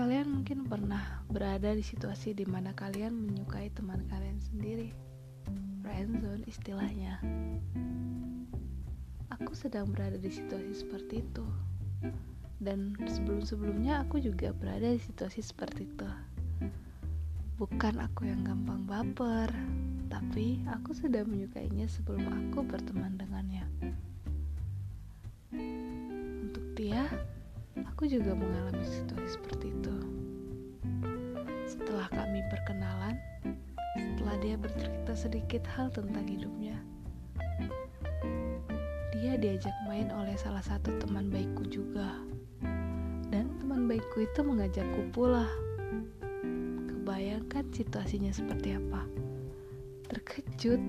Kalian mungkin pernah berada di situasi di mana kalian menyukai teman kalian sendiri. Friendzone istilahnya. Aku sedang berada di situasi seperti itu. Dan sebelum-sebelumnya aku juga berada di situasi seperti itu. Bukan aku yang gampang baper, tapi aku sudah menyukainya sebelum aku berteman dengannya. Untuk dia, aku juga mengalami situasi seperti itu. Setelah kami berkenalan, setelah dia bercerita sedikit hal tentang hidupnya, dia diajak main oleh salah satu teman baikku juga. Dan teman baikku itu mengajakku pula. Kebayangkan situasinya seperti apa? Terkejut,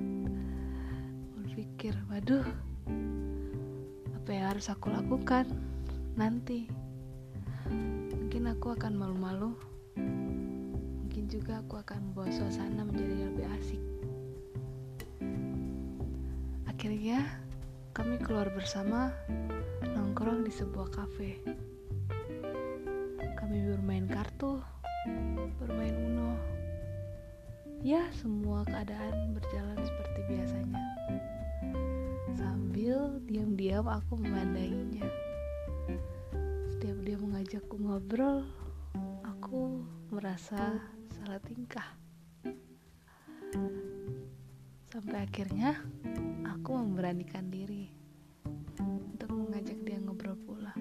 berpikir, waduh, apa yang harus aku lakukan nanti? Mungkin aku akan malu-malu, mungkin juga aku akan membawa suasana menjadi lebih asik. Akhirnya, kami keluar bersama nongkrong di sebuah kafe. Kami bermain kartu, bermain Uno. Ya, semua keadaan berjalan seperti biasanya. Sambil diam-diam aku memandanginya. Setiap dia mengajakku ngobrol, aku merasa salah tingkah. Sampai akhirnya aku memberanikan diri untuk mengajak dia ngobrol pula.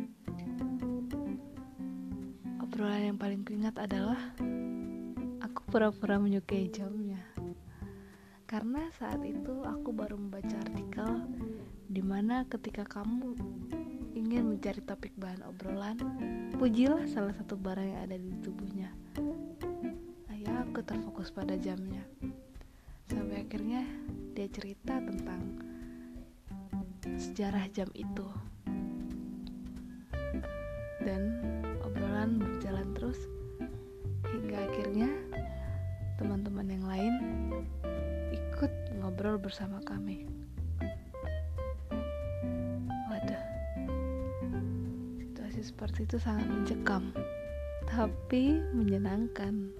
Obrolan yang paling kuingat adalah aku pura-pura menyukai jamnya. Karena saat itu aku baru membaca artikel di mana ketika kamu ingin mencari topik bahan obrolan, pujilah salah satu barang yang ada di tubuhnya. Ayah aku terfokus pada jamnya. Sampai akhirnya dia cerita tentang sejarah jam itu. Dan obrolan berjalan terus hingga akhirnya teman-teman yang lain ikut ngobrol bersama kami. Seperti itu sangat mencekam, tapi menyenangkan.